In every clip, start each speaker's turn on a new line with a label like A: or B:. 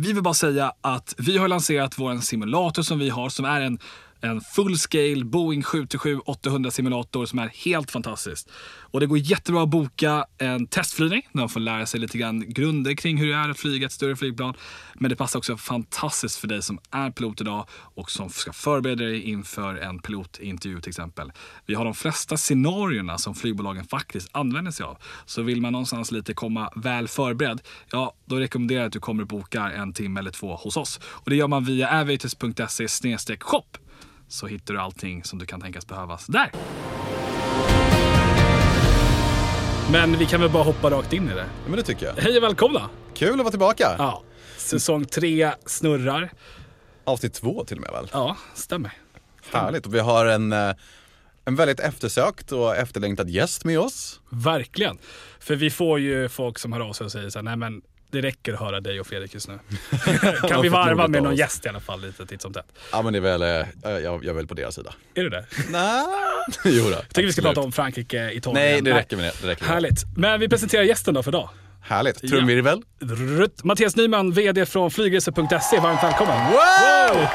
A: vi vill bara säga att vi har lanserat vår simulator som vi har som är en en full scale Boeing 737-800 simulator som är helt fantastisk. Och det går jättebra att boka en testflygning där man får lära sig lite grann grunder kring hur det är att flyga ett större flygplan. Men det passar också fantastiskt för dig som är pilot idag och som ska förbereda dig inför en pilotintervju till exempel. Vi har de flesta scenarierna som flygbolagen faktiskt använder sig av. Så vill man någonstans lite komma väl förberedd, ja då rekommenderar jag att du kommer och bokar en timme eller två hos oss. Och det gör man via aviators.se shop så hittar du allting som du kan tänkas behövas där. Men vi kan väl bara hoppa rakt in i det.
B: Ja, men det tycker jag.
A: Hej och välkomna!
B: Kul att vara tillbaka.
A: Ja, säsong tre snurrar.
B: Avsnitt två till och med väl?
A: Ja, stämmer.
B: Härligt. Och vi har en, eh, en väldigt eftersökt och efterlängtad gäst med oss.
A: Verkligen. För vi får ju folk som hör av sig och säger så här, nej men det räcker att höra dig och Fredrik just nu. kan vi varva med någon gäst i alla fall lite titt som tätt?
B: Ja men det är väl, eh, jag, jag är väl på deras sida.
A: Är du det?
B: Nej. jo då,
A: Jag tycker vi ska prata om Frankrike, Italien.
B: Nej det räcker med det. det räcker med
A: Härligt. Men vi presenterar gästen då för idag.
B: Härligt. Trumvirvel.
A: Rutt. Mattias Nyman, VD från flygresor.se. Varmt välkommen.
B: Wow!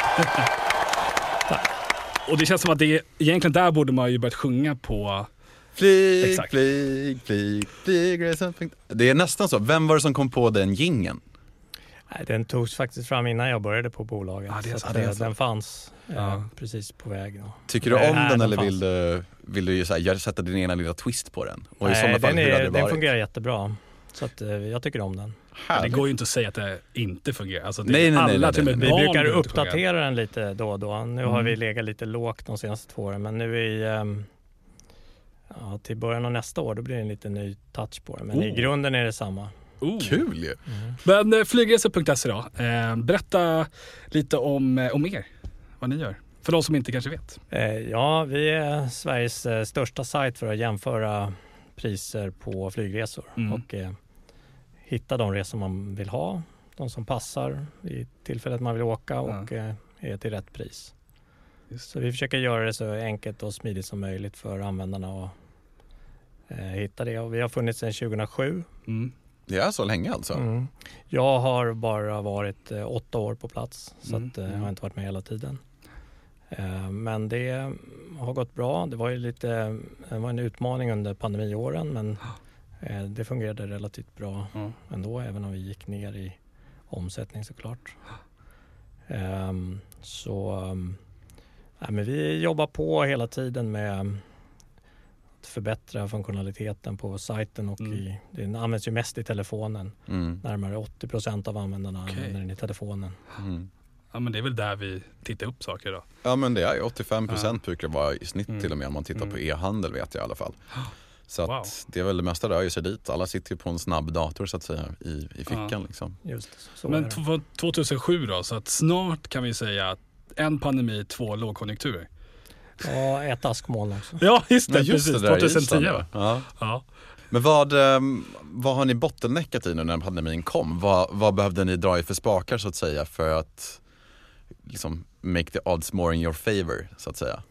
A: Och det känns som att det egentligen där borde man ju börjat sjunga på
B: Flyg,
A: Exakt.
B: flyg, flyg, flygresan. Det är nästan så. Vem var det som kom på den gingen?
C: Nej, den togs faktiskt fram innan jag började på bolaget.
A: Det är
C: så
A: så. det är
C: eh,
A: så.
C: den fanns eh,
A: Ja.
C: precis på väg. då.
B: Tycker du
C: Nej,
B: om
C: nej,
B: den
C: den
B: eller
C: fanns.
B: vill du, vill du ju så här, sätta din ena lilla twist på den? Och i
C: Nej,
B: sådana fall,
C: den,
B: hur hade
C: är,
B: det
C: den fungerar jättebra. Så att, eh, jag tycker om den.
A: Det
B: Härligt.
A: går ju inte att säga att det inte fungerar. Alltså det,
B: Nej, nej, nej,
A: alla,
B: nej,
A: med
B: nej.
C: Vi brukar uppdatera den lite då och då. Nu har
A: Mm.
C: vi legat lite lågt de senaste två åren men nu i ehm, ja, till början av nästa år då blir det en lite ny touch på den. Men i
A: Oh.
C: grunden är det samma.
A: Oh.
B: Kul ju.
A: Men eh, flygresor.se då. Eh, berätta lite om, eh, om er. Vad ni gör. För de som inte kanske vet.
C: Eh, ja, vi är Sveriges eh, största sajt för att jämföra priser på flygresor
A: Mm.
C: och eh, hitta de resor man vill ha, de som passar i tillfället man vill åka och eh, är till rätt pris.
A: Just.
C: Så vi försöker göra det så enkelt och smidigt som möjligt för användarna att eh, hitta det. Och vi har funnits sedan 2007.
A: Mm.
B: Det är så länge alltså?
C: Mm. Jag har bara varit eh, åtta år på plats så
A: Mm,
C: att, eh, jag
A: mm.
C: har inte varit med hela tiden. Eh, men det har gått bra. Det var ju lite, det var en utmaning under pandemiåren men eh, det fungerade relativt bra
A: Ja.
C: ändå även om vi gick ner i omsättning såklart. Ehm, så ehm, nej, men vi jobbar på hela tiden med att förbättra funktionaliteten på sajten och
A: Mm.
C: i, den används ju mest i telefonen.
B: Mm.
C: Närmare 80 procent av användarna
A: Okej.
C: använder den i telefonen.
B: Mm.
A: Ja men det är väl där vi tittar upp saker då.
B: Ja men det är ju 85 procent brukar det vara i snitt
A: Mm.
B: till och med om man tittar på
A: Mm.
B: e-handel vet jag i alla fall. Så att
A: Wow.
B: det är väl det mesta rör sig dit. Alla sitter ju på en snabb dator så att säga i, i fickan
A: Ja.
B: liksom.
C: Just så
A: men
C: är det.
A: t- 2007 då, så att snart kan vi säga att en pandemi, två lågkonjunkturer.
C: Ja, ett askmoln också.
A: Ja just det,
B: Men just
A: precis.
B: det där
A: 2010
B: Island,
A: va?
B: ja.
A: Ja.
B: Men vad, ehm, vad har ni bottleneckat i nu när pandemin kom? Vad, vad behövde ni dra i för spakar så att säga för att liksom make the odds more in your favor så att säga?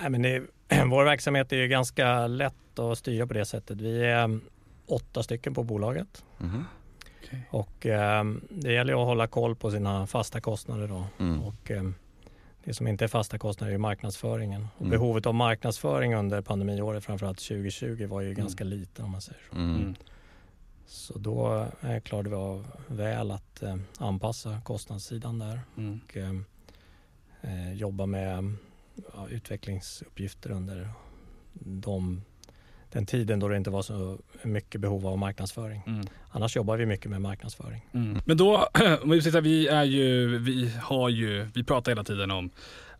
C: Nej, men det, vår verksamhet är ju ganska lätt att styra på det sättet. Vi är mm, åtta stycken på bolaget
B: Mhm.
C: och eh, det gäller ju att hålla koll på sina fasta kostnader då.
B: Mm.
C: Och, eh, det som inte är fasta kostnader är ju marknadsföringen. Och
B: Mm.
C: Behovet av marknadsföring under pandemiåret, framförallt 2020, var ju ganska liten om man säger så.
B: Mm.
A: Mm.
C: Så då eh, klarade vi av väl att eh, anpassa kostnadssidan där
A: Mm.
C: och eh, eh, jobba med ja, utvecklingsuppgifter under de, den tiden då det inte var så mycket behov av marknadsföring.
A: Mm.
C: Annars jobbar vi mycket med marknadsföring.
A: Mm. Men då, om vi, tittar, vi är ju, vi har ju, vi pratar hela tiden om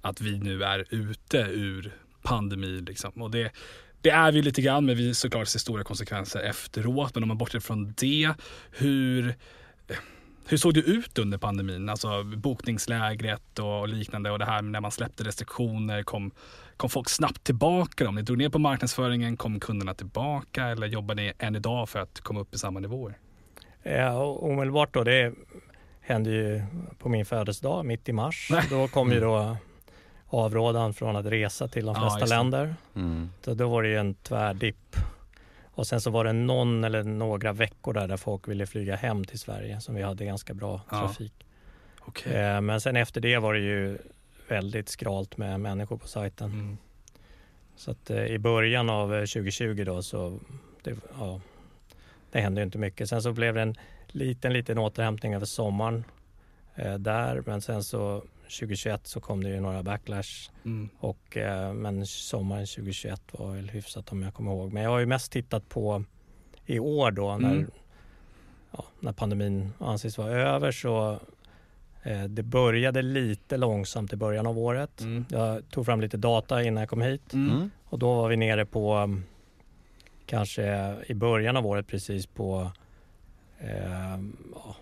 A: att vi nu är ute ur pandemin liksom. Och det, det är vi lite grann, men vi såklart ser stora konsekvenser efteråt. Men om man bortser från det, hur, hur såg det ut under pandemin? Alltså bokningslägret och liknande och det här när man släppte restriktioner. Kom, kom folk snabbt tillbaka? Om ni drog ner på marknadsföringen, kom kunderna tillbaka eller jobbar ni än idag för att komma upp i samma nivåer?
C: Och omedelbart då, det hände ju på min födelsedag mitt i mars.
A: Nej.
C: Då kom ju då avrådan från att resa till de
A: Ja,
C: flesta
A: det.
C: länder.
B: Mm.
C: Så då var det ju en tvärdipp. Och sen så var det någon eller några veckor där, där folk ville flyga hem till Sverige som vi hade ganska bra
A: Ja.
C: trafik.
A: Okej.
C: Eh, Men sen efter det var det ju väldigt skralt med människor på sajten.
A: Mm.
C: Så att eh, i början av eh, 2020 då så det, ja, det hände inte mycket. Sen så blev det en liten, liten återhämtning över sommaren eh, där. Men sen så 2021 så kom det ju några backlash.
A: Mm.
C: Och, eh, men sommaren 2021 var väl hyfsat om jag kommer ihåg. Men jag har ju mest tittat på i år då när,
A: Mm.
C: ja, när pandemin anses vara över så eh, det började lite långsamt i början av året.
A: Mm.
C: Jag tog fram lite data innan jag kom hit
A: Mm.
B: Mm.
C: och då var vi nere på um, kanske i början av året precis på eh, ja,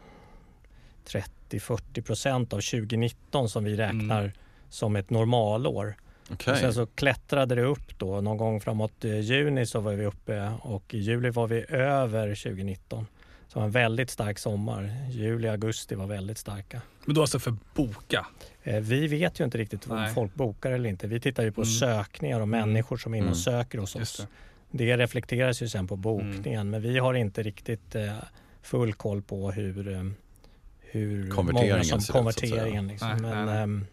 C: 30-40 procent av 2019 som vi räknar
A: Mm.
C: som ett normalår.
B: Okej.
C: Och sen så klättrade det upp då. Någon gång framåt eh, juni så var vi uppe och i juli var vi över 2019. Så en väldigt stark sommar. Juli, augusti var väldigt starka.
A: Men då alltså för boka?
C: Eh, Vi vet ju inte riktigt om
A: Nej.
C: folk bokar eller inte. Vi tittar ju på
A: Mm.
C: sökningar och
A: Mm.
C: människor som är inne och
B: Mm.
C: söker hos oss.
A: det.
C: Det reflekteras ju sen på bokningen men vi har inte riktigt eh, full koll på hur, eh, hur
B: Konverteringen
C: många som
B: att
C: konverteringen. Liksom.
A: Nej,
C: men
A: nej, nej.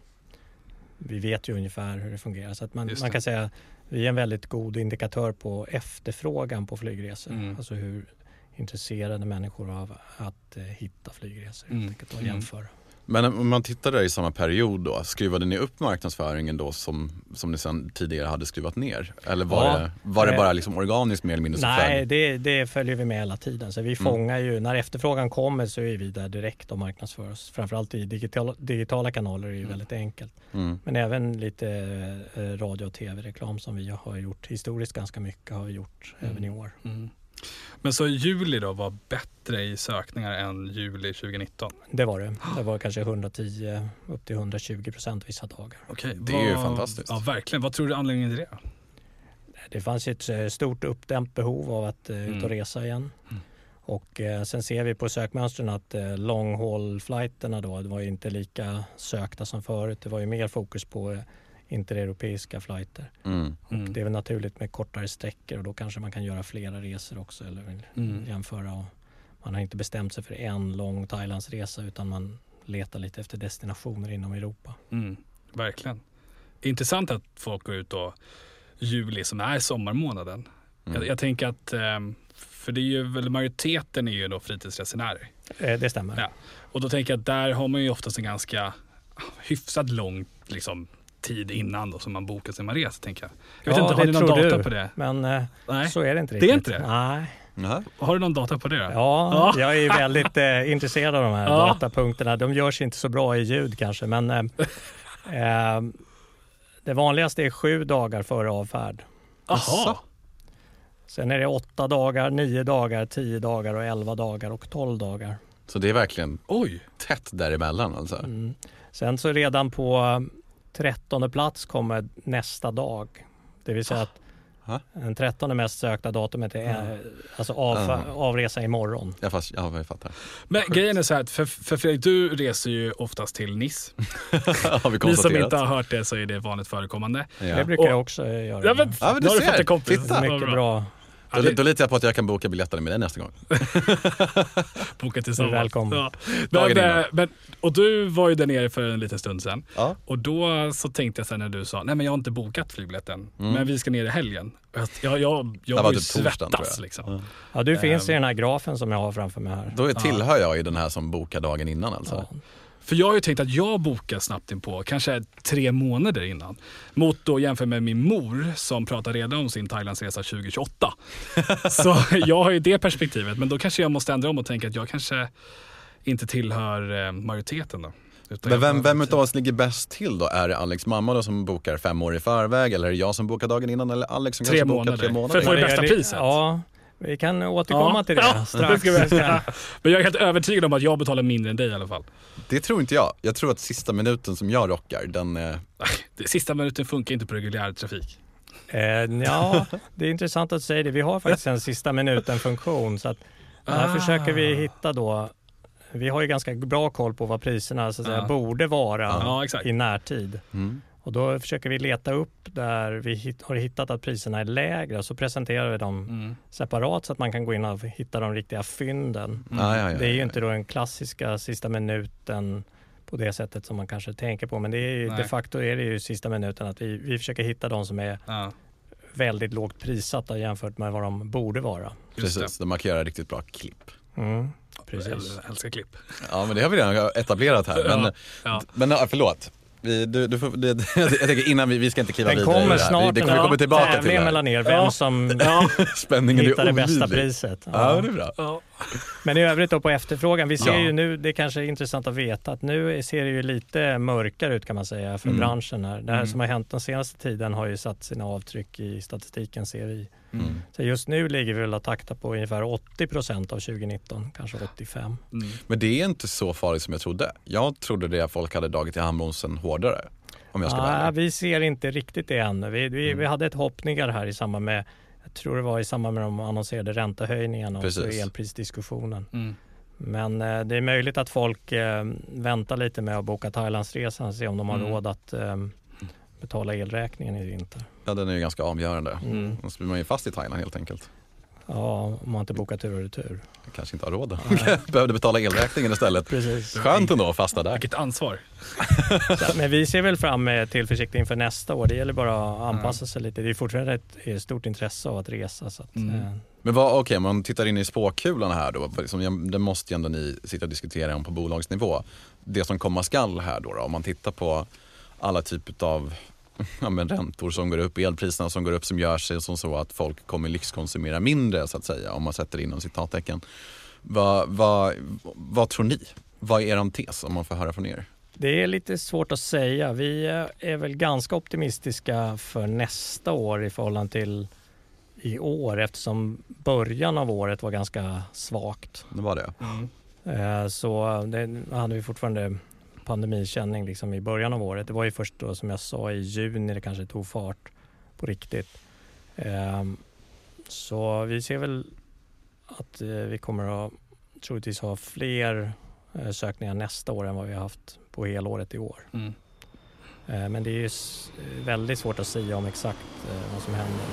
C: vi vet ju ungefär hur det fungerar. Så att man, man kan säga vi är en väldigt god indikatör på efterfrågan på flygresor.
A: Mm.
C: Alltså hur intresserade människor av att eh, hitta flygresor.
A: Mm.
C: helt enkelt, Och
A: Mm.
C: jämföra.
B: Men om man tittar där i samma period då, skruvade ni upp marknadsföringen då som, som ni sedan tidigare hade skruvat ner? Eller var,
C: Ja.
B: det, var det
C: Eh,
B: bara liksom organiskt mer eller mindre så
C: Nej, det, det följer vi med hela tiden. Så vi
B: Mm.
C: fångar ju, när efterfrågan kommer så är vi där direkt och marknadsför oss. Framförallt i digitala, digitala kanaler är det ju
A: Mm.
C: väldigt enkelt.
B: Mm.
C: Men även lite eh, radio och tv-reklam som vi har gjort historiskt ganska mycket har vi gjort
A: Mm.
C: även i år.
A: Mm. Men så juli då var bättre i sökningar än juli 2019?
C: Det var det. Det var kanske 110 upp till 120 procent vissa dagar.
A: Okej,
B: Det är ju fantastiskt.
A: Ja, verkligen. Vad tror du är anledningen till det?
C: Det fanns ju ett eh, stort uppdämt behov av att eh, ut
A: Mm.
C: och resa igen.
A: Mm.
C: Och eh, sen ser vi på sökmönstren att eh, long haul flighterna då, det var ju inte lika sökta som förut. Det var ju mer fokus på eh, intereuropeiska flighter.
B: Mm.
A: Mm.
C: Det är väl naturligt med kortare sträckor och då kanske man kan göra flera resor också eller
A: Mm.
C: jämföra. Och man har inte bestämt sig för en lång Thailandsresa utan man letar lite efter destinationer inom Europa.
A: Mm. Verkligen. Intressant att folk går ut då juli som är sommarmånaden.
B: Mm.
A: Jag, jag tänker att, ehm, för det är ju väl majoriteten är ju då fritidsresenärer.
C: Eh, det stämmer.
A: Ja. Och då tänker jag att där har man ju oftast en ganska hyfsat lång liksom, tid innan då som man bokar man reser tänker jag. Jag vet
C: Ja,
A: inte, har
C: det
A: ni någon data
C: du.
A: på det?
C: Men eh,
A: Nej.
C: så är det inte
A: Det
C: riktigt.
A: är inte det?
C: Nej.
B: Nähä.
A: Har du någon data på det?
C: Ja,
A: Ja.
C: jag är väldigt eh, intresserad av de här
A: Ja.
C: datapunkterna. De görs inte så bra i ljud kanske, men eh, eh, det vanligaste är sju dagar före avfärd.
A: Jaha.
C: Sen är det åtta dagar, nio dagar, tio dagar och elva dagar och tolv dagar.
B: Så det är verkligen
A: Oj.
B: tätt däremellan alltså?
C: Mm. Sen så redan på trettonde plats kommer nästa dag. Det vill säga att
B: Ha?
C: den trettonde mest sökta datumet är eh, alltså avfär,
B: Ja.
C: avresa imorgon.
B: Ja, fast, ja, jag fattar.
A: Men grejen är så här, att för, för Fredrik, du reser ju oftast till Nice. Ni som inte har hört det så är det vanligt förekommande.
B: Ja.
C: Det brukar
A: Och-
C: jag också göra.
A: Ja, men,
B: Ja, men du
A: har du
B: ser.
A: fått en kompis.
B: Titta.
C: Mycket bra.
B: Då,
A: det-
B: då litar jag på att jag kan boka biljetterna med dig nästa gång.
A: Boka tillsammans.
C: Du är välkommen.
A: Ja.
B: Dagen
A: Men,
B: innan.
A: eh, men, och du var ju där nere för en liten stund sedan.
B: Ja.
A: Och då så tänkte jag sen när du sa, nej men jag har inte bokat flygbiljetten,
B: Mm.
A: men vi ska ner i helgen. Jag, jag, jag, jag
B: var
A: var ju
B: typ torsdagen, tror
A: svettas
B: jag.
A: liksom.
B: Ja.
C: Ja, du finns i
A: Ehm.
C: den här grafen som jag har framför mig här.
B: Då är, tillhör jag ju den här som bokar dagen innan alltså.
A: För jag har ju tänkt att jag bokar snabbt in på kanske tre månader innan. Mot då jämför med min mor som pratar redan om sin Thailandsresa 2028. Så jag har ju det perspektivet. Men då kanske jag måste ändra om och tänka att jag kanske inte tillhör eh, majoriteten då.
B: Men vem, vem utav oss ligger bäst till då? Är det Alex mamma då som bokar fem år i förväg eller är det jag som bokar dagen innan eller Alex som
A: Tre
B: kanske bokar
A: månader.
B: tre
A: För
B: månader?
A: att få det bästa priset.
C: Ja, vi kan återkomma
A: Ja.
C: till det
A: Ja,
C: strax.
A: det Men jag är helt övertygad om att jag betalar mindre än dig i alla fall.
B: Det tror inte jag. Jag tror att sista minuten som jag rockar, den är...
A: Det, sista minuten funkar inte på reguljär trafik.
C: Eh, ja, det är intressant att säga det. Vi har faktiskt en sista minuten-funktion. Så att här
A: Ah.
C: försöker vi hitta då vi har ju ganska bra koll på vad priserna så att säga,
A: Ja.
C: borde vara
A: Ja,
C: i närtid.
B: Mm.
C: Och då försöker vi leta upp där vi hit, har hittat att priserna är lägre så presenterar vi dem
A: Mm.
C: separat så att man kan gå in och hitta de riktiga fynden.
B: Ja, ja, ja,
C: Det är ju
B: ja.
C: inte då den klassiska sista minuten på det sättet som man kanske tänker på. Men det är, ju- de facto är det ju sista minuten att vi, vi försöker hitta de som är väldigt lågt prissatta jämfört med vad de borde vara.
B: Precis, de markerar riktigt bra klipp.
C: Mm, precis.
A: Jag älskar klipp.
B: Ja men det har vi redan etablerat här. Men,
A: Ja, ja.
B: men förlåt. Vi, du, du får, det, jag tänker innan vi, vi ska inte kliva
C: Den
B: vidare i
C: kommer snart.
B: Vi, det kommer
C: en
B: komma tillbaka till
C: tävling
B: det här.
C: mellan er, vem
A: Ja.
C: som
B: Spänningen
C: hittar
B: är
C: det bästa priset.
B: Ja, det är bra.
A: Ja.
C: Men i övrigt då på efterfrågan, vi ser
B: Ja.
C: ju nu, det kanske är intressant att veta att nu ser det ju lite mörkare ut kan man säga för
B: Mm.
C: branschen här. Det här
A: Mm.
C: som har hänt den senaste tiden har ju satt sina avtryck i statistiken ser vi.
B: Mm.
C: Så just nu ligger vi väl att takta på ungefär 80 procent av 2019, kanske 85.
A: Mm.
B: Men det är inte så farligt som jag trodde. Jag trodde det att folk hade dragit i handbromsen hårdare. Om jag ska vara
C: Ah, vi ser inte riktigt det ännu. Vi, vi,
B: Mm.
C: vi hade ett hoppningar här i samband med, jag tror det var i samband med de annonserade räntehöjningarna och
B: Precis.
C: elprisdiskussionen.
A: Mm.
C: Men eh, det är möjligt att folk eh, väntar lite med att boka Thailandsresan och se om de har
A: Mm.
C: råd att eh, betala elräkningen i vinter.
B: Ja, den är ju ganska avgörande.
C: Mm.
B: Då blir man ju fast i Thailand helt enkelt.
C: Ja, om man inte bokar tur och retur.
B: Kanske inte har råd. Behövde betala elräkningen istället.
C: Precis.
B: Skönt ändå att fasta där.
A: Vilket ansvar.
C: Så, men vi ser väl fram med tillförsikt inför nästa år. Det gäller bara att anpassa sig lite. Det är fortfarande ett, ett stort intresse av att resa. Så att,
A: Mm.
C: eh,
B: Men vad, okej, om man tittar in i spåkulan här då. Liksom, jag- det måste ju ändå ni sitta och diskutera om på bolagsnivå. Det som komma skall här då, då om man tittar på alla typer av ja, men räntor som går upp, elpriserna som går upp som gör sig som så att folk kommer lyxkonsumera mindre så att säga om man sätter inom citattecken. Vad, vad, vad tror ni? Vad är er tes om man får höra från er?
C: Det är lite svårt att säga. Vi eh, är väl ganska optimistiska för nästa år i förhållande till i år eftersom början av året var ganska svagt.
B: Det var det.
A: Mm.
C: Eh, Så det hade vi fortfarande pandemikänning liksom i början av året. Det var ju först då som jag sa i juni det kanske tog fart på riktigt. Ehm, Så vi ser väl att eh, vi kommer att troligtvis ha fler eh, sökningar nästa år än vad vi har haft på helåret i år.
A: Mm.
C: Eh, Men det är ju väldigt svårt att säga om exakt vad som händer.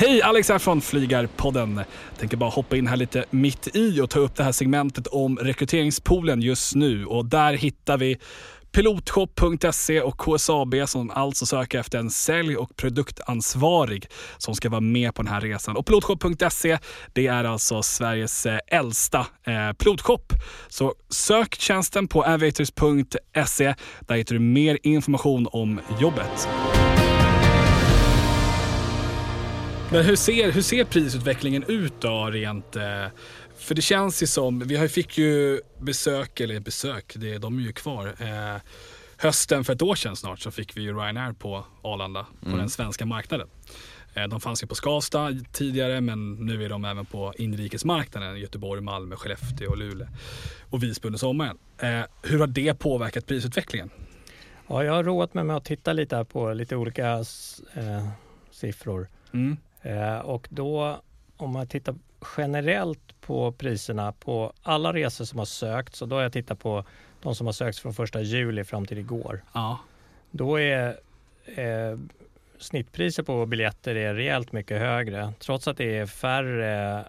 A: Hej, Alex här från Flygarpodden. Tänker bara hoppa in här lite mitt i och ta upp det här segmentet om rekryteringspoolen just nu. Och där hittar vi Pilotshop.se och KSAB som alltså söker efter en sälj och produktansvarig som ska vara med på den här resan. Och Pilotshop.se det är alltså Sveriges eh, äldsta eh, pilotshop. Så sök tjänsten på aviators.se. Där hittar du mer information om jobbet. Men hur ser, hur ser prisutvecklingen ut då rent? eh, För det känns ju som, vi har- fick ju besök, eller besök, det, de är ju kvar. Eh, hösten för ett år sedan snart så fick vi ju Ryanair på Arlanda, på den svenska marknaden. Eh, de fanns ju på Skavsta tidigare men nu är de även på inrikesmarknaden. Göteborg, Malmö, Skellefteå och Luleå. Och Visby under sommaren. Eh, hur har det påverkat prisutvecklingen?
C: Ja, jag har roat mig med att titta lite på lite olika eh, siffror.
A: Mm.
C: Eh, och då om man tittar generellt på priserna på alla resor som har sökts och då har jag tittat på de som har sökts från första juli fram till igår.
A: Ja.
C: Då är eh, snittpriset på biljetter är rejält mycket högre. Trots att det är färre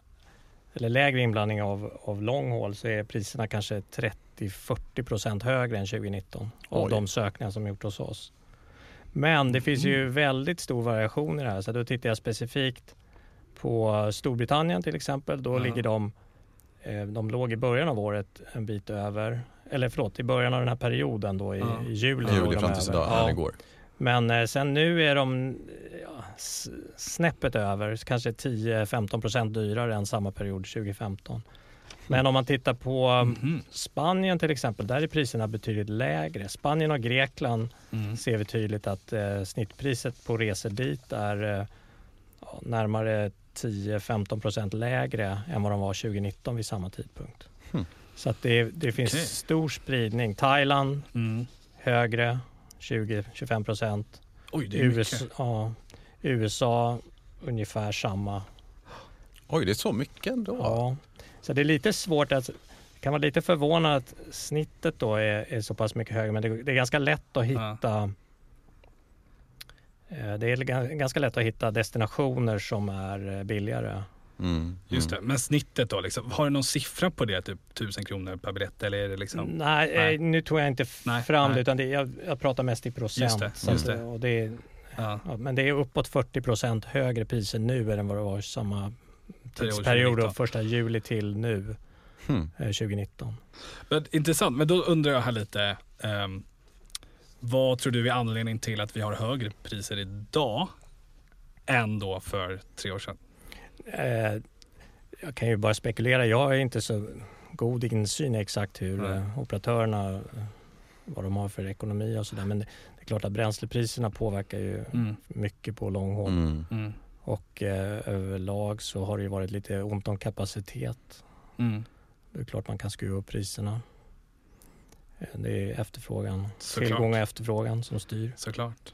C: eller lägre inblandning av, av long haul så är priserna kanske 30-40 procent högre än 2019 av
B: Oj.
C: de sökningar som gjort hos oss. Men det finns ju väldigt stor variation i det här så då tittar jag specifikt på Storbritannien till exempel. Då
A: Ja.
C: ligger de, eh, de låg i början av året en bit över, eller förlåt i början av den här perioden då i,
A: Ja.
C: i juli.
B: Juli fram tills idag, igår.
C: Men eh, sen nu är de ja, snäppet över, kanske 10-15 procent dyrare än samma period 2015. Men om man tittar på
A: Mhm.
C: Spanien till exempel, där är priserna betydligt lägre. Spanien och Grekland
A: Mm.
C: ser vi tydligt att eh, snittpriset på resor dit är eh, närmare 10-15 procent lägre än vad de var 2019 vid samma tidpunkt.
B: Hmm.
C: Så att det, det finns
A: Okej.
C: stor spridning. Thailand
A: Mm.
C: högre, 20-25 procent.
A: Oj, det.
C: USA, ja, USA ungefär samma.
B: Oj, det är så mycket ändå.
C: Ja. Så det är lite svårt att det kan vara lite förvånande att snittet då är, är så pass mycket högre men det, det är ganska lätt att hitta eh, det är ga- ganska lätt att hitta destinationer som är eh, billigare.
B: Mm.
A: Just det. Men snittet då, liksom, har du någon siffra på det? Typ 1000 kronor per biljett eller är det liksom?
C: Nej,
A: Nej.
C: eh, nu tog jag inte
A: Nej,
C: fram
A: nej.
C: det utan det, jag, jag pratar mest i procent.
A: Just det,
C: Så
A: just det.
C: Och det är,
A: Ja.
C: ja, men det är uppåt 40 procent högre priser nu än vad det var i samma tidsperiod,
A: 2019.
C: då, första juli till nu,
B: Hmm.
C: eh, 2019.
A: Men, intressant, men då undrar jag här lite. ehm, vad tror du är anledningen till att vi har högre priser idag än då för tre år sedan?
C: Eh, jag kan ju bara spekulera. Jag är inte så god insyn i exakt hur
A: Nej.
C: eh, operatörerna, eh, vad de har för ekonomi och sådär. Men det, det är klart att bränslepriserna påverkar ju
A: Mm.
C: mycket på långhåll.
B: Mm.
C: Och eh, överlag så har det ju varit lite ont om kapacitet.
A: Mm.
C: Det är klart man kan skruva upp priserna. Eh, Det är efterfrågan,
A: Såklart.
C: tillgång och efterfrågan som styr.
A: Såklart.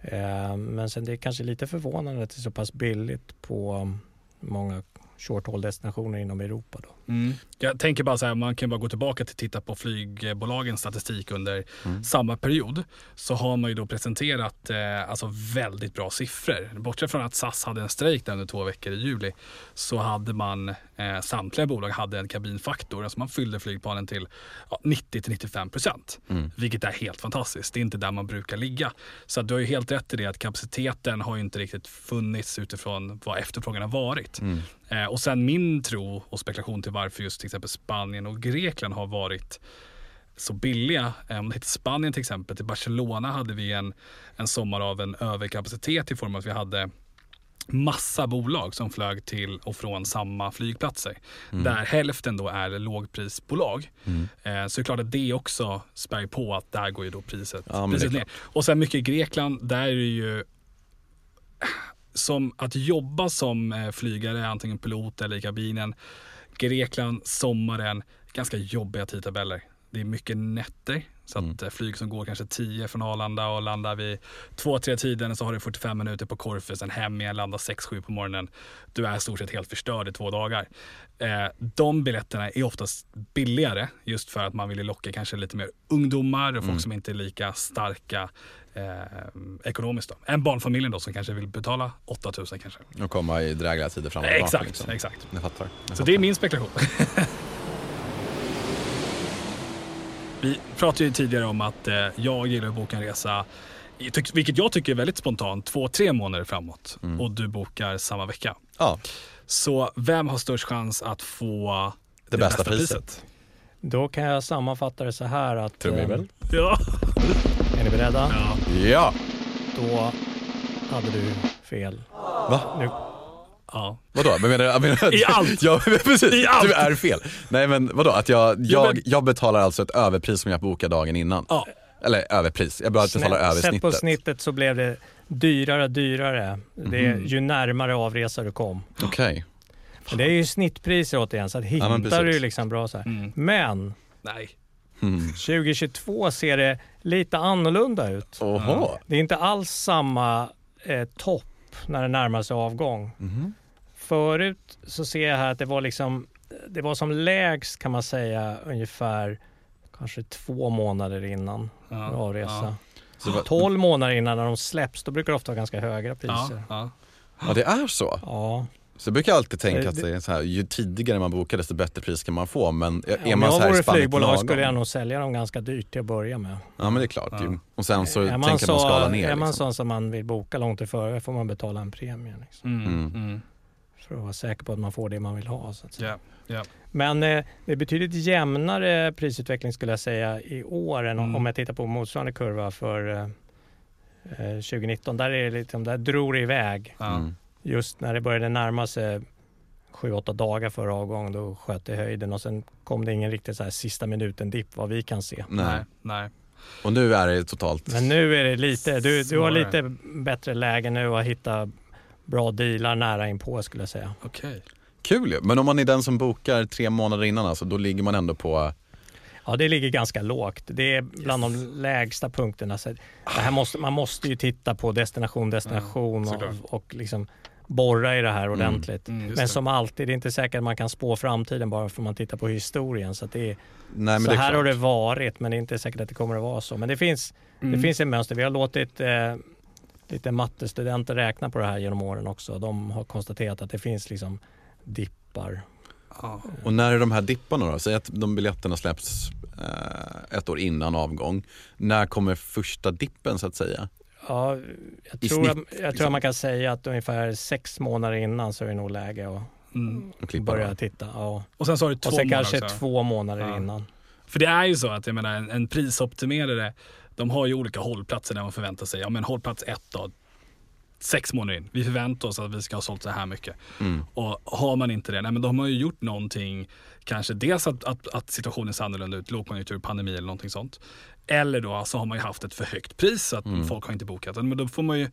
C: Eh, Men sen det är kanske lite förvånande att det är så pass billigt på många short haul destinationer inom Europa. Då.
A: Mm. Jag tänker bara så här, man kan bara gå tillbaka till titta på flygbolagens statistik under
B: Mm.
A: samma period. Så har man ju då presenterat eh, alltså väldigt bra siffror. Bortsett från att SAS hade en strejk där under två veckor i juli så hade man, eh, samtliga bolag hade en kabinfaktor. Alltså man fyllde flygplanen till ja, 90-95 procent.
B: Mm.
A: Vilket är helt fantastiskt. Det är inte där man brukar ligga. Så du har ju helt rätt i det att kapaciteten har ju inte riktigt funnits utifrån vad efterfrågan har varit.
B: Mm.
A: Eh, och sen min tro och spekulation till varför just till exempel Spanien och Grekland har varit så billiga. Eh, om det heter Spanien till exempel, till Barcelona hade vi en, en sommar av en överkapacitet i form av att vi hade massa bolag som flög till och från samma flygplatser. Där hälften då är lågprisbolag.
B: Mm.
A: Eh, så det är klart att det också spär på att där går ju då priset,
B: Ja,
A: priset ner. Och sen mycket i Grekland, där är det ju som att jobba som eh, flygare, antingen pilot eller i kabinen. Grekland, sommaren, ganska jobbiga tidtabeller. Det är mycket nätter. Så att
B: Mm.
A: eh, flyg som går kanske 10 från Arlanda och landar vid 2-3 tiden så har du 45 minuter på Korfu, sen hem igen, landar 6-7 på morgonen. Du är i stort sett helt förstörd i två dagar. Eh, de biljetterna är oftast billigare just för att man vill locka kanske lite mer ungdomar och folk
B: Mm.
A: som inte är lika starka eh, ekonomiskt. Då. En barnfamiljen då som kanske vill betala 8000 kanske.
B: Och komma i drägliga tider fram och tillbaka.
A: Exakt,
B: liksom.
A: exakt.
B: Jag fattar. Jag
A: Så
B: fattar.
A: det är min spekulation. Vi pratade ju tidigare om att eh, jag gillar att boka en resa, vilket jag tycker är väldigt spontant, två, tre månader framåt.
B: Mm.
A: Och du bokar samma vecka.
B: Ja,
A: Så vem har störst chans att få
B: det, bästa, priset.
C: Då kan jag sammanfatta det så här att...
B: Trumvirvel.
A: Ja.
C: eh, Är ni beredda?
A: ja.
B: Ja!
C: Då hade du fel.
B: Va?
C: Nu,
A: ja.
B: Vadå? Men menar, jag menar,
A: I allt.
B: Ja, precis.
A: I allt.
B: Du är fel. Nej men vadå? Att jag, jag, jag betalar alltså ett överpris som jag bokar dagen innan.
A: ja.
B: Eller överpris, jag bara betalar över
C: Sett på
B: snittet.
C: så blev det dyrare och dyrare. Det är
B: Mhm.
C: ju närmare avresa du kom.
B: Okej.
C: Men det är ju snittpriser återigen, så att
B: Ja,
C: hittar du
B: precis.
C: liksom bra så här.
A: Mm.
C: Men
A: Nej.
B: Mm.
C: 2022 ser det lite annorlunda ut.
B: Oho.
C: Det är inte alls samma eh, topp när det närmar sig avgång.
B: Mhm.
C: Förut så ser jag här att det var liksom, det var som lägst kan man säga ungefär kanske två månader innan
A: Ja.
C: avresa.
B: Så vad-
C: 12 månader innan när de släpps, då brukar det ofta vara ganska höga
A: Ja.
C: priser.
A: Ja.
B: Ja det är så.
C: Ja.
B: Så jag brukar alltid tänka
C: Eh,
B: att
C: det-
B: det är så här, ju tidigare man bokar desto bättre pris kan man få. Men är
C: Om
B: man så
C: jag
B: här i
C: vore
B: spannet
C: flygbolag
B: lagom?
C: skulle jag nog sälja dem ganska dyrt till att börja med.
B: Ja men det är klart
A: Ja.
B: Och sen så tänker
C: man,
B: skala ner.
C: är man
B: liksom.
C: sån som man vill boka långt i förväg får man betala en premie. Liksom,
A: Mm.
B: Mm.
C: För att vara säker på att man får det man vill ha. Så att säga.
A: Ja.
C: Men eh, det är betydligt jämnare prisutveckling skulle jag säga i år än om-
A: Mm.
C: om jag tittar på motsvarande kurva för eh, eh, 2019. Där, är det liksom, där drog det iväg.
B: Mm.
C: Just när det började närma sig 7-8 dagar före avgång då sköt det höjden och sen kom det ingen riktigt så här sista minuten dipp vad vi kan se.
B: Nej.
A: Nej. Nej.
B: Och nu är det totalt...
C: Men nu är det lite, du, du har lite bättre läge nu att hitta bra dealar nära inpå skulle jag säga.
A: Okej.
B: Kul ju. Men om man är den som bokar tre månader innan alltså, då ligger man ändå på...
C: Ja, det ligger ganska lågt. Det är bland de lägsta punkterna. Så här måste, man måste ju titta på destination, destination
A: såklart.
C: och, och liksom borra i det här ordentligt.
A: Mm, just
C: Men som alltid, det är inte säkert att man kan spå framtiden bara för att man tittar på historien. Så, det är,
B: Nej men
C: så
B: det är
C: här har det varit, men det är inte säkert att det kommer att vara så. Men det finns,
A: Mm.
C: det finns ett mönster. Vi har låtit eh, lite mattestudenter räkna på det här genom åren också. De har konstaterat att det finns liksom dippar.
A: Ja.
B: Och när är de här dipparna då? Säg att de biljetterna släpps eh, ett år innan avgång. När kommer första dippen så att säga?
C: Ja, jag tror,
B: snitt,
C: att, jag tror
B: liksom.
C: att man kan säga att ungefär sex månader innan så är det nog läge att
A: Mm.
C: Börja
B: då?
C: titta. Ja.
A: Och sen så har du två
C: Och sen
A: månader
C: kanske
A: också.
C: två månader
A: Ja.
C: innan.
A: För det är ju så att jag menar, en, en prisoptimerare, de har ju olika hållplatser där man förväntar sig. Ja men hållplats ett då, sex månader in. Vi förväntar oss att vi ska ha sålt så här mycket.
B: Mm.
A: Och har man inte det, nej men de har ju gjort någonting, kanske dels att, att, att situationen ser annorlunda ut, lågkonjunktur, pandemi eller någonting sånt. Eller då så har man ju haft ett för högt pris så att
B: Mm.
A: folk har inte bokat. Men då får man ju,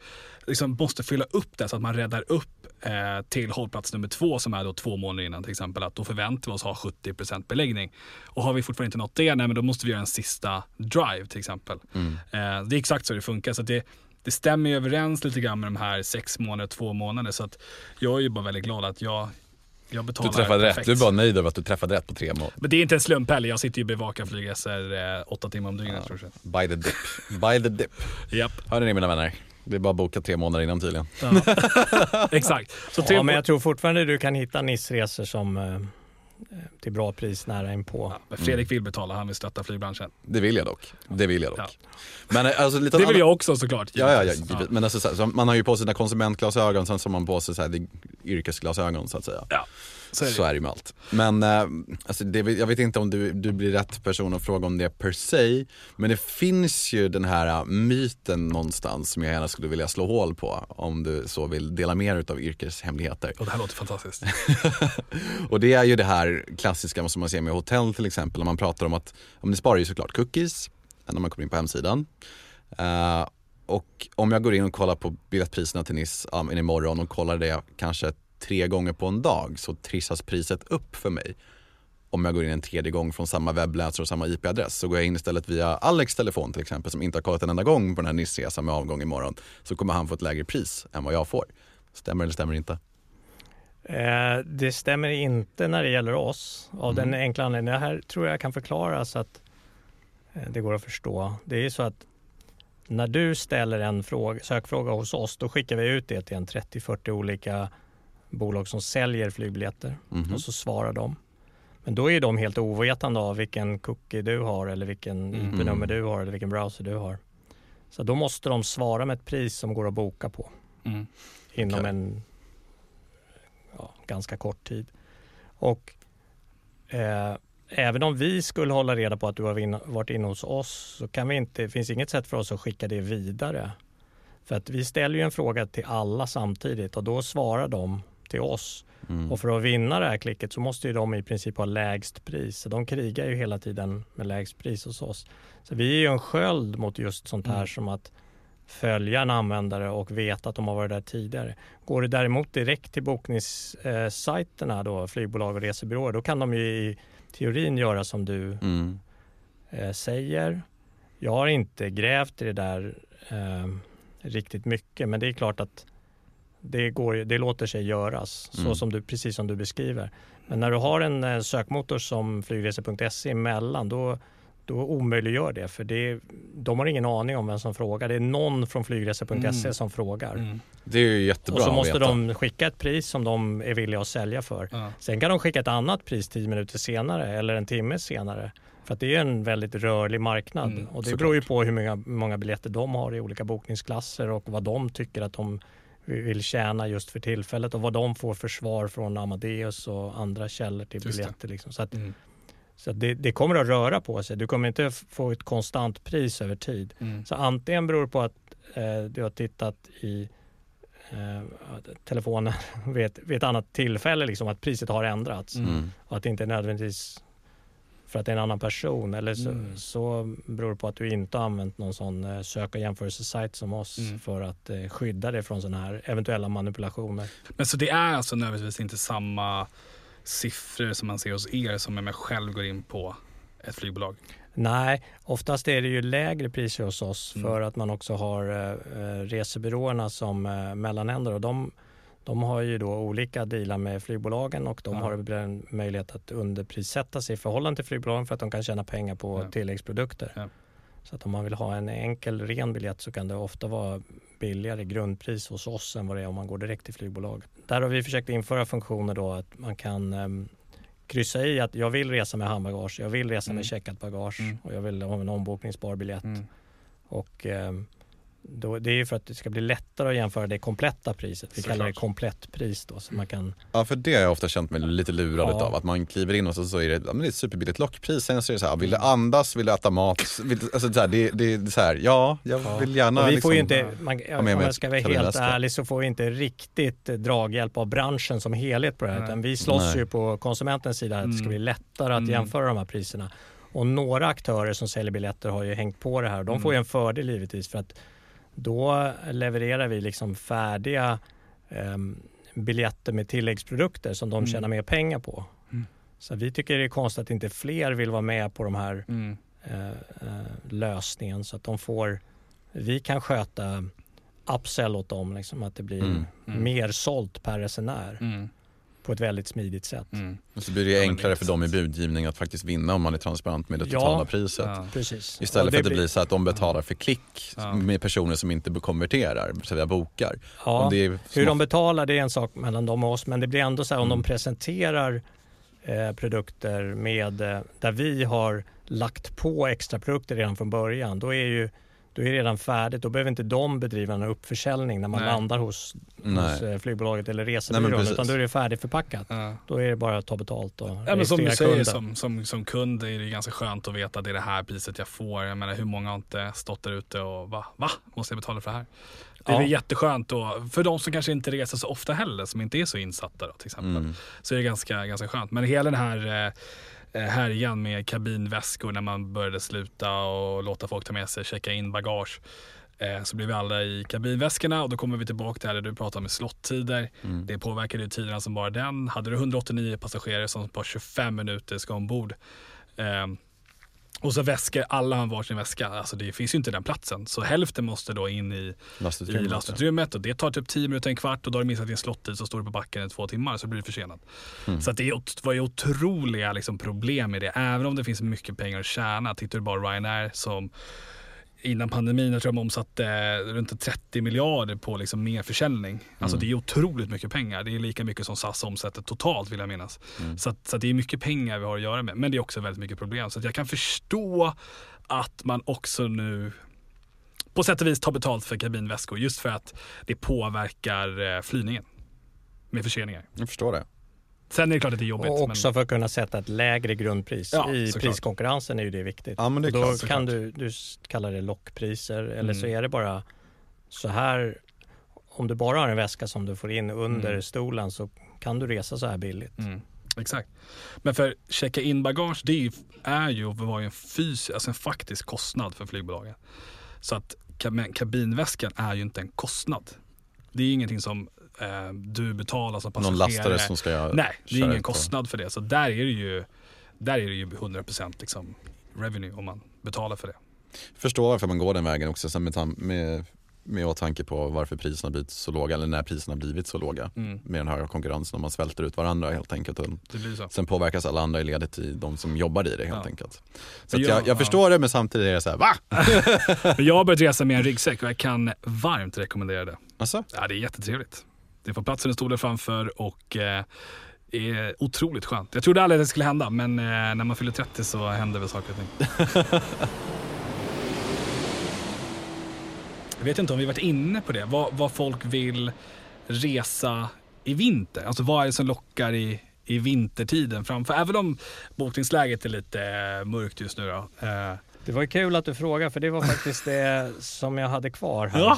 A: liksom måste fylla upp det så att man räddar upp eh, till hållplats nummer två som är då två månader innan till exempel. Att då förväntar vi oss ha 70% beläggning. Och har vi fortfarande inte nått det, nej men då måste vi göra en sista drive till exempel.
B: Mm.
A: Eh, det är exakt så det funkar. Så det, det stämmer ju överens lite grann med de här sex månader, två månader. Så att jag är ju bara väldigt glad att jag, jag
B: Du
A: betalar
B: träffade rätt,
A: perfekt.
B: du är bara nöjd över att du träffade rätt på tre mål.
A: Men det är inte en slump heller. Jag sitter ju och bevakar flygresor eh, åtta timmar om dygnet. jag.
B: By the dip. By the dip.
A: Japp.
B: Hörde ni mina vänner? Det är bara att boka tre månader innan tydligen.
A: Ja. Exakt. Så
C: Ja, men jag tror fortfarande du kan hitta NIS-resor som eh, till bra pris nära inpå.
A: ja, men Fredrik vill betala, han vill stötta flygbranschen.
B: Det vill jag dock. Det vill jag dock.
A: Ja.
B: Men eh, alltså lite
A: Det vill
B: annan-
A: jag också såklart.
B: Ja, ja, ja, givet. Men alltså, så här, så man har ju på sig sina konsumentglasögon, sen så har man på sig så här, yrkesglasögon så att säga.
A: Ja, så är det.
B: Så är det med allt. Men eh, alltså det, jag vet inte om du, du blir rätt person att fråga om det per se. Men det finns ju den här eh, myten någonstans som jag gärna skulle vilja slå hål på. Om du så vill dela dig av yrkeshemligheter.
A: Och det här låter fantastiskt.
B: Och det är ju det här klassiska som man ser med hotell till exempel. När man pratar om att, om det sparar ju såklart cookies när man kommer in på hemsidan. Eh, och om jag går in och kollar på biljettpriserna till Nice um, imorgon och kollar det kanske tre gånger på en dag så trissas priset upp för mig. Om jag går in en tredje gång från samma webbläsare och samma IP-adress så går jag in istället via Alex telefon till exempel som inte har kollat en enda gång på den här Nice-resan med avgång imorgon. Så kommer han få ett lägre pris än vad jag får. Stämmer eller stämmer inte?
C: Eh, det stämmer inte när det gäller oss av den
B: Mm.
C: enkla anledningen. Det här tror jag kan förklaras så att eh, det går att förstå. Det är så att när du ställer en fråga, sökfråga hos oss då skickar vi ut det till en 30-40 olika bolag som säljer flygbiljetter
B: Mhm.
C: och så svarar de. Men då är de helt ovetande av vilken cookie du har eller vilken
A: Mm.
C: IP-nummer du har eller vilken browser du har. Så då måste de svara med ett pris som går att boka på
A: Mm.
C: inom
B: Okej.
C: en ja, ganska kort tid. Och eh, även om vi skulle hålla reda på att du har varit inne hos oss så kan vi inte, det finns inget sätt för oss att skicka det vidare. För att vi ställer ju en fråga till alla samtidigt och då svarar de till oss.
B: Mm.
C: Och för att vinna det här klicket så måste ju de i princip ha lägst pris. Så de krigar ju hela tiden med lägst pris hos oss. Så vi är ju en sköld mot just sånt här
A: Mm.
C: som att följa en användare och veta att de har varit där tidigare. Går det däremot direkt till bokningssajterna då, flygbolag och resebyråer, då kan de ju i teorin göra som du
B: Mm.
C: eh, säger. Jag har inte grävt i det där eh, riktigt mycket, men det är klart att det, går, det låter sig göras,
B: Mm.
C: så som du, precis som du beskriver. Men när du har en eh, sökmotor som flygresor.se emellan, då, då omöjliggör det. För det, de har ingen aning om vem som frågar. Det är någon från flygresor.se
A: Mm.
C: som frågar.
A: Mm.
B: Det är ju jättebra
C: Och så måste de skicka ett pris som de är villiga att sälja för.
A: Ja.
C: Sen kan de skicka ett annat pris tio minuter senare eller en timme senare. För att det är en väldigt rörlig marknad.
A: Mm,
C: och det
A: såklart.
C: beror ju på hur många, många biljetter de har i olika bokningsklasser och vad de tycker att de vill tjäna just för tillfället och vad de får för svar från Amadeus och andra källor till
A: Just
C: biljetter. Liksom. Så, att,
A: Mm.
C: så att det, det kommer att röra på sig. Du kommer inte få ett konstant pris över tid.
A: Mm.
C: Så antingen beror det på att eh, du har tittat i eh, telefonen vid ett, vid ett annat tillfälle, liksom, att priset har ändrats.
A: Mm.
C: Och att det inte nödvändigtvis för att det är en annan person. Eller så,
A: Mm.
C: så beror det på att du inte har använt någon sån eh, sök och jämförelsesajt som oss
A: Mm.
C: för att eh, skydda dig från sådana här eventuella manipulationer.
A: Men så det är alltså nödvändigtvis inte samma siffror som man ser hos er som jag själv går in på ett flygbolag?
C: Nej, oftast är det ju lägre priser hos oss
A: Mm.
C: för att man också har eh, resebyråerna som eh, mellanhänder och de, de har ju då olika dealar med flygbolagen och de
A: Ja.
C: har en möjlighet att underprissätta sig i förhållande till flygbolagen för att de kan tjäna pengar på
A: Ja.
C: tilläggsprodukter.
A: Ja.
C: Så att om man vill ha en enkel ren biljett så kan det ofta vara billigare grundpris hos oss än vad det är om man går direkt till flygbolaget. Där har vi försökt införa funktioner då att man kan um, kryssa i att jag vill resa med handbagage, jag vill resa
A: Mm.
C: med checkat bagage
A: Mm.
C: och jag vill ha en ombokningsbar biljett.
A: Mm.
C: Och um, då, det är ju för att det ska bli lättare att jämföra det kompletta priset. Vi kallar det
A: Såklart.
C: komplettpris då. Så man kan,
B: Ja för det har jag ofta känt mig lite lurad
C: Ja.
B: utav. Att man kliver in och så, så är det, ja, men det är ett superbilligt lockpris. Sen så är det så här, vill du andas, vill du äta mat? Vill, alltså, så här, det, det är så här, ja jag
C: Ja.
B: vill gärna
C: och vi får ju
B: liksom,
C: inte, man,
B: med
C: om jag ska vara helt ärlig så får vi inte riktigt eh, draghjälp av branschen som helhet på det här.
A: Nej.
C: Utan vi slåss
B: Nej.
C: ju på konsumentens sida att det ska
A: Mm.
C: bli lättare att
A: Mm.
C: jämföra de här priserna. Och några aktörer som säljer biljetter har ju hängt på det här. De
A: Mm.
C: får ju en fördel givetvis för att då levererar vi liksom färdiga em, biljetter med tilläggsprodukter som de
A: Mm.
C: tjänar mer pengar på.
A: Mm.
C: Så vi tycker det är konstigt att inte fler vill vara med på de här
A: Mm.
C: eh, eh, lösningen så att de får, vi kan sköta upsell åt dem, liksom, att det blir
B: Mm.
A: Mm.
C: mer sålt per resenär
A: Mm.
C: På ett väldigt smidigt sätt.
A: Mm.
B: Och så blir det
A: Ja,
B: enklare för dem i budgivning att faktiskt vinna om man är transparent med det
C: Ja.
B: totala priset.
A: Ja.
C: Precis.
B: Istället för att det
C: blir-
B: blir så att de betalar för klick
A: Ja.
B: med personer som inte konverterar, så via bokar.
C: Ja,
B: är
C: hur de betalar det är en sak mellan dem och oss men det blir ändå så här om
B: Mm.
C: de presenterar eh, produkter med, eh, där vi har lagt på extra produkter redan från början. Då är, ju, då är det redan färdigt. Då behöver inte de bedriva en uppförsäljning när man
A: Nej.
C: landar hos, hos
B: Nej.
C: eh, flygbolaget eller
B: Nej,
C: resebyrån.
B: precis.
C: utan då är det färdigförpackat.
A: Ja.
C: Då är det bara att ta betalt och
A: Ja, men som du säger,
C: kunden.
A: som, som, som kund är det ganska skönt att veta att det är det här priset jag får. Jag menar, hur många har inte stått där ute och va? Va? Måste jag betala för det här? Det är
C: Ja.
A: jätteskönt då, för de som kanske inte reser så ofta heller, som inte är så insatta då, till exempel.
B: Mm.
A: Så är det ganska, ganska skönt. Men hela den här eh, här igen med kabinväskor när man började sluta och låta folk ta med sig, checka in bagage. Eh, så blev vi alla i kabinväskorna och då kommer vi tillbaka till det du pratar med slottider.
B: Mm.
A: Det påverkade ju tiderna som bara den. Hade du 189 passagerare som på 25 minuter ska ombord. Och så väskor, alla har varsin väska. Alltså det finns ju inte den platsen. Så hälften måste då in i, i
B: Lastutrymmet.
A: och det tar typ 10 minuter, en kvart och då har du missat din slottid så står du på backen i två timmar så blir du försenad.
B: Mm.
A: Så det var ju otroliga liksom, problem med det. Även om det finns mycket pengar att tjäna. Tittar du bara Ryanair som innan pandemin jag tror de omsatte runt 30 miljarder på liksom merförsäljning. Alltså
B: Mm.
A: det är otroligt mycket pengar. Det är lika mycket som SAS omsätter totalt vill jag minnas.
B: Mm.
A: Så, att, så att det är mycket pengar vi har att göra med. Men det är också väldigt mycket problem. Så jag kan förstå att man också nu på sätt och vis tar betalt för kabinväskor. Just för att det påverkar eh, flygningen. Med förseningar.
B: Jag förstår det.
A: Sen är det klart att det är jobbigt.
C: Och också
A: men,
C: för att kunna sätta ett lägre grundpris.
A: Ja,
C: I
A: såklart.
C: priskonkurrensen är ju det viktigt.
B: Ja men det
C: då
B: klart.
C: kan du, du kalla det lockpriser eller så
A: Mm.
C: är det bara så här. Om du bara har en väska som du får in under
A: Mm.
C: stolen så kan du resa så här billigt.
A: mm, exakt. Men för checka in bagage, det är ju, är ju och var ju en fys, alltså en faktisk kostnad för flygbolagen. Så att kab- kabinväskan är ju inte en kostnad. Det är ingenting som eh, du betalar som passagerare.
B: Någon lastare som ska göra
A: Nej, det är ingen kostnad för det. Så där är det ju, där är det ju 100% liksom revenue om man betalar för det.
B: Förstår varför man går den vägen också sen med, med, med åtanke på varför priserna blivit så låga eller när priserna blivit så låga.
A: Mm,
B: Med den här konkurrensen om man svälter ut varandra helt enkelt. Och sen påverkas alla andra i ledet i de som jobbar i det helt
A: Ja.
B: enkelt. Så
A: jag-
B: jag, jag
A: ja.
B: förstår det men samtidigt är det så här, va?
A: Jag har börjat resa med en ryggsäck och jag kan varmt rekommendera det.
B: Alltså?
A: Ja, det är jättetrevligt. Det får plats under stolen framför och eh, är otroligt skönt. Jag trodde aldrig att det skulle hända, men eh, när man fyller 30 så händer väl saker och ting. jag vet inte om vi varit inne på det, vad, vad folk vill resa i vinter. Alltså vad är det som lockar i, i vintertiden framför? Även om bokningsläget är lite eh, mörkt just nu då. Eh,
C: Det var ju kul att du frågade för det var faktiskt det som jag hade kvar här.
A: ja,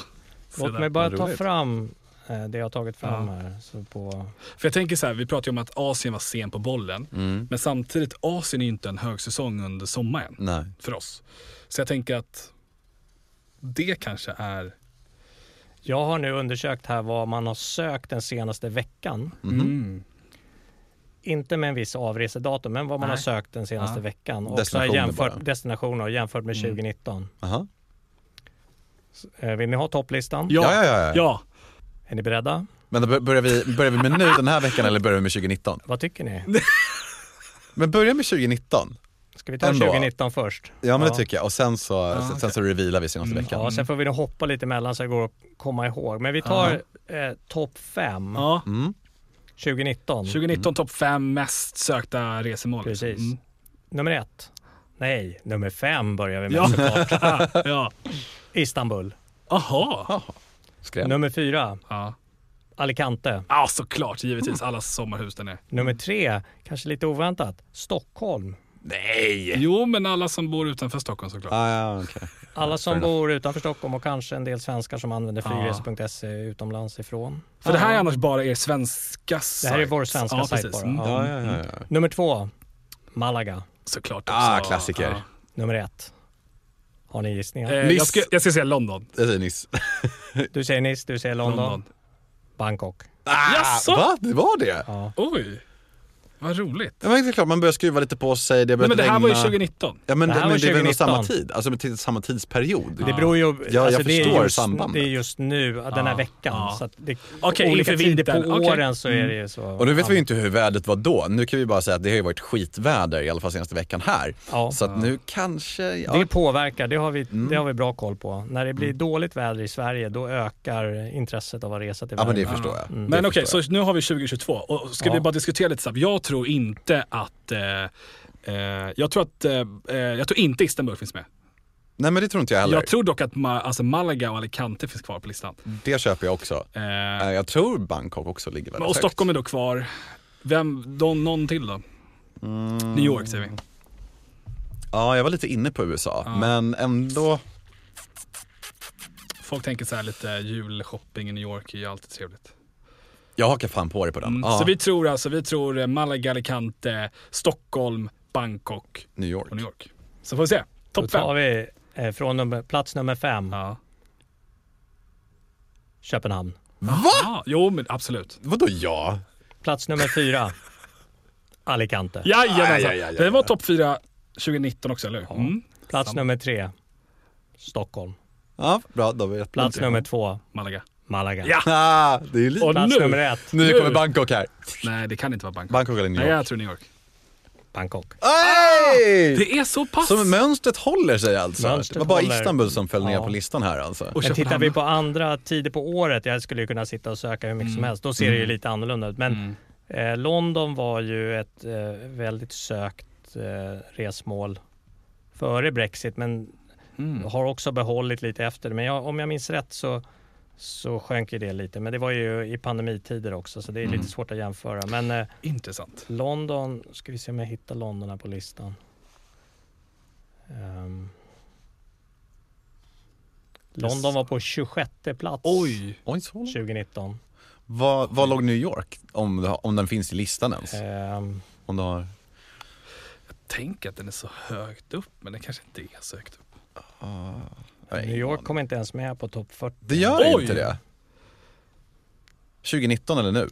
C: Låt mig bara ta fram det jag har tagit fram
A: Ja.
C: här. Så på,
A: För jag tänker så här, vi pratar ju om att Asien var sen på bollen.
B: Mm.
A: Men samtidigt, Asien är ju inte en högsäsong under sommaren
B: Nej.
A: för oss. Så jag tänker att det kanske är...
C: jag har nu undersökt här vad man har sökt den senaste veckan.
B: Mhm.
A: Mm.
C: Inte med en viss avresedatum, men vad man
A: Nej.
C: har sökt den senaste
A: Ja.
C: veckan. Och så har jag
B: Destinationer
C: jämfört
B: bara.
C: destinationer jämfört med
A: Mm.
C: 2019.
B: Aha.
C: Eh, Vill ni ha topplistan?
A: Ja,
B: ja, ja. ja.
C: Är ni beredda?
B: Men då bör- börjar vi, börjar vi med nu den här veckan eller börjar vi med 2019?
C: Vad tycker ni?
B: Men börja med 2019.
C: Ska vi ta
B: Ändå.
C: 2019 först?
B: Ja men det tycker jag och sen så,
A: Ja,
B: sen, så revealar vi senaste
A: Mm.
B: veckan.
C: Ja, sen får vi nog hoppa lite emellan så det går att komma ihåg. Men vi tar eh, topp 5
A: Ja.
B: Mm.
C: 2019.
A: 2019 topp 5 mest sökta resemål. liksom.
C: Precis.
A: Mm.
C: Nummer ett. Nej, nummer fem börjar vi med
A: Ja.
C: såklart.
A: ja.
C: Istanbul.
A: Jaha.
B: Skräp.
C: Nummer fyra.
A: Ja.
C: Alicante.
A: ja, såklart. Givetvis. Allas sommarhus där nere.
C: Nummer tre, kanske lite oväntat, Stockholm.
B: Nej!
A: Jo, men alla som bor utanför Stockholm såklart.
B: Ah, ja, okej.
C: Alla som bor utanför Stockholm och kanske en del svenskar som använder flygresor.se utomlands ifrån.
A: För det här är annars bara er svenska
C: Det här är vår
A: sajt.
C: svenska
A: ja,
C: sajt bara.
A: Mm.
C: Ja.
B: Ja, ja.
C: Nummer två, Malaga.
A: Såklart också.
B: Ah, klassiker.
C: Nummer ett. Har ni gissningar?
A: Eh,
B: Nice.
A: jag, ska, jag ska säga London.
B: Det säger Niss.
C: Du säger Nice, du säger London. Bangkok.
B: Ah,
A: Jaså?
B: Va? Det var det?
C: Ja.
A: Oj, vad roligt.
B: Ja, men det är klart, man börjar skruva lite på sig, det
A: Nej, men det här var ju
B: regna.
A: 2019.
B: Ja men
C: Det
B: det, men det är väl nog
C: 2019.
B: samma tid, alltså med samma tidsperiod.
C: Det beror ju, alltså
B: jag
C: det, är
B: förstår
C: just,
B: sambandet.
C: det är just nu, den här
A: Ja,
C: veckan.
A: ja.
C: Så att det,
A: Okej,
C: olika
A: inför
C: tider på.
A: Okej.
C: åren så är
A: Mm.
C: det ju så.
B: Och nu vet
C: ja.
B: vi ju inte hur vädret var då. Nu kan vi bara säga att det har ju varit skitväder i alla fall senaste veckan här.
C: Ja.
B: Så att nu kanske, ja.
C: Det påverkar, det har, vi,
B: Mm.
C: det har vi bra koll på. När det blir dåligt väder i Sverige då ökar intresset av att resa till
B: ja men det förstår jag.
C: Mm.
B: Det
A: Men okej, så nu har vi 2022 och ska
C: Ja.
A: vi bara diskutera lite snabbt. Jag tror inte att eh, eh, jag tror att eh, eh, jag tror inte Istanbul finns med.
B: Nej men det tror inte jag heller.
A: Jag tror dock att Ma- alltså Malaga och Alicante finns kvar på listan.
B: Det köper jag också.
A: Eh,
B: Eh, Jag tror Bangkok också ligger väldigt
A: och
B: högt.
A: Stockholm är då kvar. Vem, då, någon till då?
B: Mm.
A: New York säger vi.
B: Ja, jag var lite inne på USA,
A: Ja.
B: men ändå.
A: Folk tänker så här lite julshopping i New York är ju alltid trevligt.
B: Jag hakar fan på dig på den.
A: Mm.
B: Ja,
A: Så vi tror alltså, vi tror eh, Malaga, Alicante, Stockholm, Bangkok
B: New York.
A: och New York. Så får vi se.
C: Då
A: Topp
C: tar
A: fem.
C: vi eh, från nummer, plats nummer fem,
A: Ja.
C: Köpenhamn.
B: Va?
A: Ja, jo men absolut.
B: Vadå ja?
C: Plats nummer fyra, Alicante.
A: Jajamensan.
B: Aj, aj, aj, aj,
A: Det var topp fyra 2019 också, eller hur?
C: Ja.
A: Mm.
C: Plats
A: Samma.
C: nummer tre, Stockholm.
B: Ja, bra då vet
C: Plats
B: jag.
C: nummer två,
A: Malaga.
C: Malaga.
A: Ja!
B: Ah, det är ju lite...
A: Och
C: Plats
A: nu-
C: nummer ett,
B: Nu
A: nu-
B: kommer Bangkok här.
A: Nej, det kan inte vara Bangkok.
B: Bangkok eller New
A: Nej,
B: York?
A: jag tror New York.
C: Bangkok.
B: Hey!
A: Det är så pass!
B: Så mönstret håller sig alltså?
C: Mönstret
B: det var bara
C: håller.
B: Istanbul som föll ner
C: Ja.
B: på listan här alltså?
A: Och
C: Men tittar vi på andra tider på året, jag skulle ju kunna sitta och söka hur mycket som helst, då ser det ju lite annorlunda ut. Men
A: Mm.
C: eh, London var ju ett eh, väldigt sökt eh, resmål före Brexit, men
A: Mm.
C: har också behållit lite efter. Men jag, om jag minns rätt så, så sjönk ju det lite. Men det var ju i pandemitider också, så det är
A: Mm.
C: lite svårt att jämföra. Men eh,
A: Intressant.
C: London, ska vi se om jag hittar London här på listan. Ehm. London var på 26 plats
A: Oj!
B: Oj, så.
C: 2019.
B: Vad, vad låg New York? Om, om den finns i listan ens?
C: Ehm,
B: Om du har...
A: Tänk att den är så högt upp, men den kanske inte är så högt upp.
B: Jag har
C: New York
B: aning.
C: kom inte ens med på topp 40.
B: Det gör
A: Oj!
B: inte det? 2019 eller nu?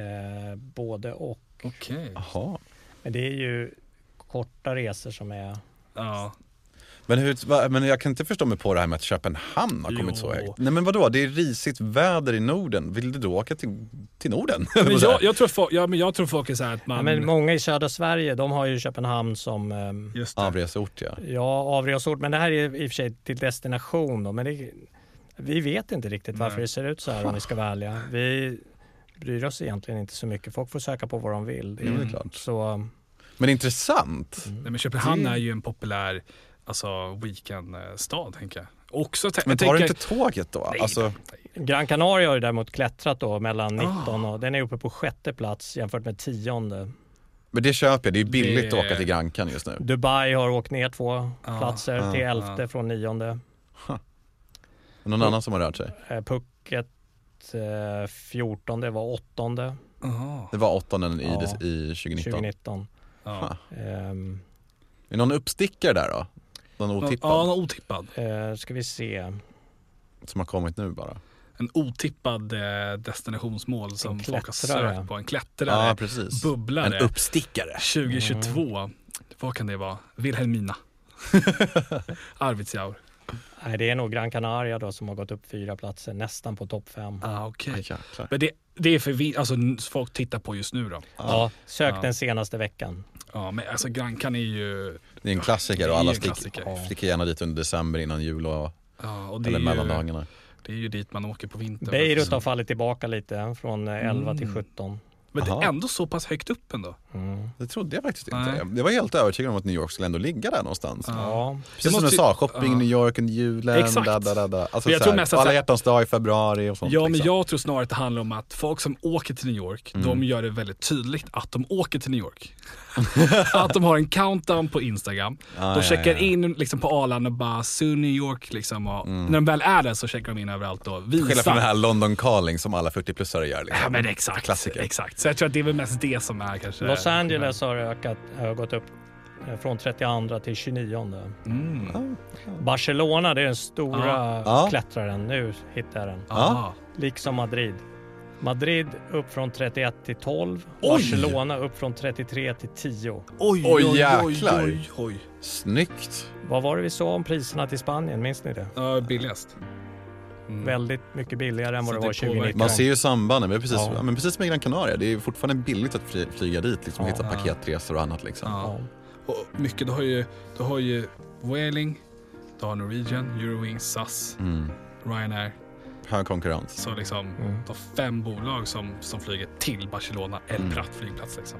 C: Eh, både och.
A: Okej.
B: Jaha.
C: Men det är ju korta resor som är...
A: Ja.
B: Men, hur, va, men jag kan inte förstå mig på det här med att Köpenhamn har kommit så
A: Jo.
B: högt. Nej men vadå, det är risigt väder i Norden. Vill du då åka till, till Norden?
A: Men jag, jag, tror folk, ja, men jag tror folk är så här att man...
C: Ja, men många i södra Sverige, de har ju Köpenhamn som
A: det.
B: Avresort ja.
C: Ja, avresort. Men det här är i och för sig till destination då. Men det, vi vet inte riktigt varför
A: Nej.
C: det ser ut så här om vi ska vara ärliga. Vi bryr oss egentligen inte så mycket. Folk får söka på vad de vill.
B: Jo, det är klart.
C: Så,
B: Men intressant.
A: Nej, men Köpenhamn
B: Det-
A: är ju en populär alltså, weekendstad, tänker jag. Också,
B: Men tar du inte tåget då?
A: Nej,
B: Alltså,
C: Gran Canaria har ju däremot klättrat då mellan
A: Ah.
C: 19 och den är uppe på sjätte plats jämfört med tionde.
B: men det köper jag, det är billigt
A: Det-
B: att åka till Grankan just nu.
C: Dubai har åkt ner två
A: Ah,
C: platser
B: ah,
C: till elfte
A: ah.
C: från nionde.
B: Någon annan som har rört sig?
C: Eh, Phuket eh, 14 var åttonde
A: Jaha.
B: Det var åttonde i,
C: Ja.
B: det- i 2019.
C: 2019.
A: Ja.
C: Ehm,
B: Är det någon uppstickare där då? Någon otippad?
A: Ja, någon otippad.
C: eh, ska vi se.
B: Som har kommit nu bara?
A: En otippad eh, destinationsmål som folk har sökt på. En klättrare.
B: Ja, precis.
A: Bubblare.
B: En uppstickare.
A: 2022. Vad kan det vara? Vilhelmina. Arvidsjaur.
C: Nej, det är nog Gran Canaria då som har gått upp fyra platser, nästan på topp fem.
A: Ah.
B: Aj, jäklar.
A: Men det, det är för vi, alltså, folk tittar på just nu då.
C: Ja, sök
A: Ja.
C: den senaste veckan.
A: Ja, men alltså Grankan är ju...
B: Det är en klassiker och alla sticker gärna dit under december innan jul och,
A: Ja, och det,
B: eller
A: är ju,
B: mellandagarna.
A: det är ju dit man åker på vintern.
C: Beirut har fallit tillbaka lite från eh, 11 till
A: Mm.
C: 17.
A: Men det
B: Aha.
A: är ändå så pass högt upp ändå.
C: Mm.
B: Det trodde jag faktiskt inte.
A: Nej.
B: Jag var helt övertygad om att New York skulle ändå ligga där någonstans.
C: Ja.
B: Precis som du sa, shopping
A: ja.
B: New York under julen.
A: Exakt.
B: Da, da, da, da. Alltså,
A: jag tror mest att
B: alla hjärtans dag i februari och sånt.
A: Ja, men
B: liksom.
A: jag tror snarare att det handlar om att folk som åker till New York,
B: Mm.
A: de gör det väldigt tydligt att de åker till New York. att de har en countdown på Instagram.
B: Ja,
A: de
B: ja,
A: checkar
B: ja.
A: in liksom på Arlanda och bara “Soon New York” liksom. Och När de väl är där så checkar de in överallt och visar.
B: Skillnad från den här London calling som alla 40-plussare gör. Liksom.
A: Ja men exakt.
B: Klassiker.
A: exakt. Så jag tror att det är väl mest det som är kanske...
C: Los Angeles har ökat, har gått upp eh, från 32 till 29.
A: Mm.
C: Barcelona, det är den stora.
B: Ja.
C: klättraren. Nu hittar jag den. Liksom Madrid. Madrid upp från 31 till 12.
A: Oj!
C: Barcelona upp från 33 till 10.
A: Oj,
B: Oj,
A: oj, oj,
B: jäklar.
A: oj, oj.
B: Snyggt.
C: Vad var det vi sa om priserna till Spanien? Minns ni det?
A: Ja, billigast. Mm.
C: Väldigt mycket billigare än vad det var
A: det påverkar.
C: 2019.
B: Man ser ju sambanden, men precis,
C: Ja.
B: men precis som i Gran Canaria. Det är fortfarande billigt att fly, flyga dit, liksom,
C: Ja.
B: hitta paketresor och annat. Liksom.
A: Ja. Och mycket, du har ju, du har ju Vueling, du har Norwegian, Eurowings, SAS,
B: Mm.
A: Ryanair.
B: Hög konkurrens.
A: Så liksom,
C: Mm.
A: du har fem bolag som, som flyger till Barcelona, El
B: Mm.
A: Prat flygplats. Liksom.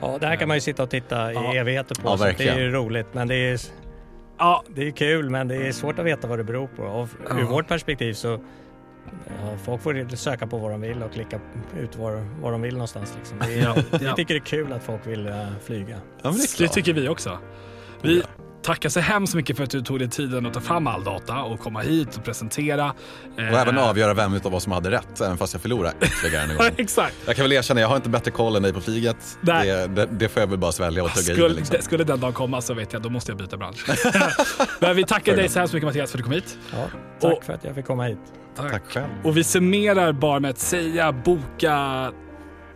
C: ja, det här kan man ju sitta och titta i
A: Ja.
C: evigheter på.
B: Ja,
C: så det är ju roligt. Men det är,
A: Ja,
C: det är kul, men det är svårt att veta vad det beror på. Och
A: Ja.
C: ur vårt perspektiv så ja, folk får söka på vad de vill och klicka ut var, var de vill någonstans. Liksom. Är,
A: Ja,
C: Vi
A: ja.
C: tycker det är kul att folk vill eh, flyga.
B: Ja, men det
A: det tycker vi också. Vi tackar så hemskt mycket för att du tog dig tiden att ta fram all data och komma hit och presentera.
B: Och även avgöra vem utav oss som hade rätt, även fast jag förlorade ytterligare en gång.
A: Exakt.
B: Jag kan väl erkänna, jag har inte bättre koll än dig på flyget.
A: Nej.
B: Det, det, det får jag väl bara svälja och tugga i
A: Skulle,
B: mig, liksom.
A: skulle den dagen komma så vet jag, då måste jag byta bransch. Men vi tackar dig så hemskt mycket Mattias för att du kom hit.
C: Ja, tack
A: Och-
C: för att jag fick komma hit.
B: Tack själv.
A: Och vi summerar bara med att säga boka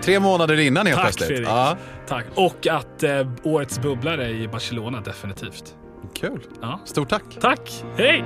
B: Tre månader innan helt
A: Tack,
B: plötsligt.
A: Fredrik.
B: Ja,
A: Tack. Och att eh, årets bubblare i Barcelona definitivt.
B: kul.
A: Ja.
B: Stort tack.
A: Tack. Hej!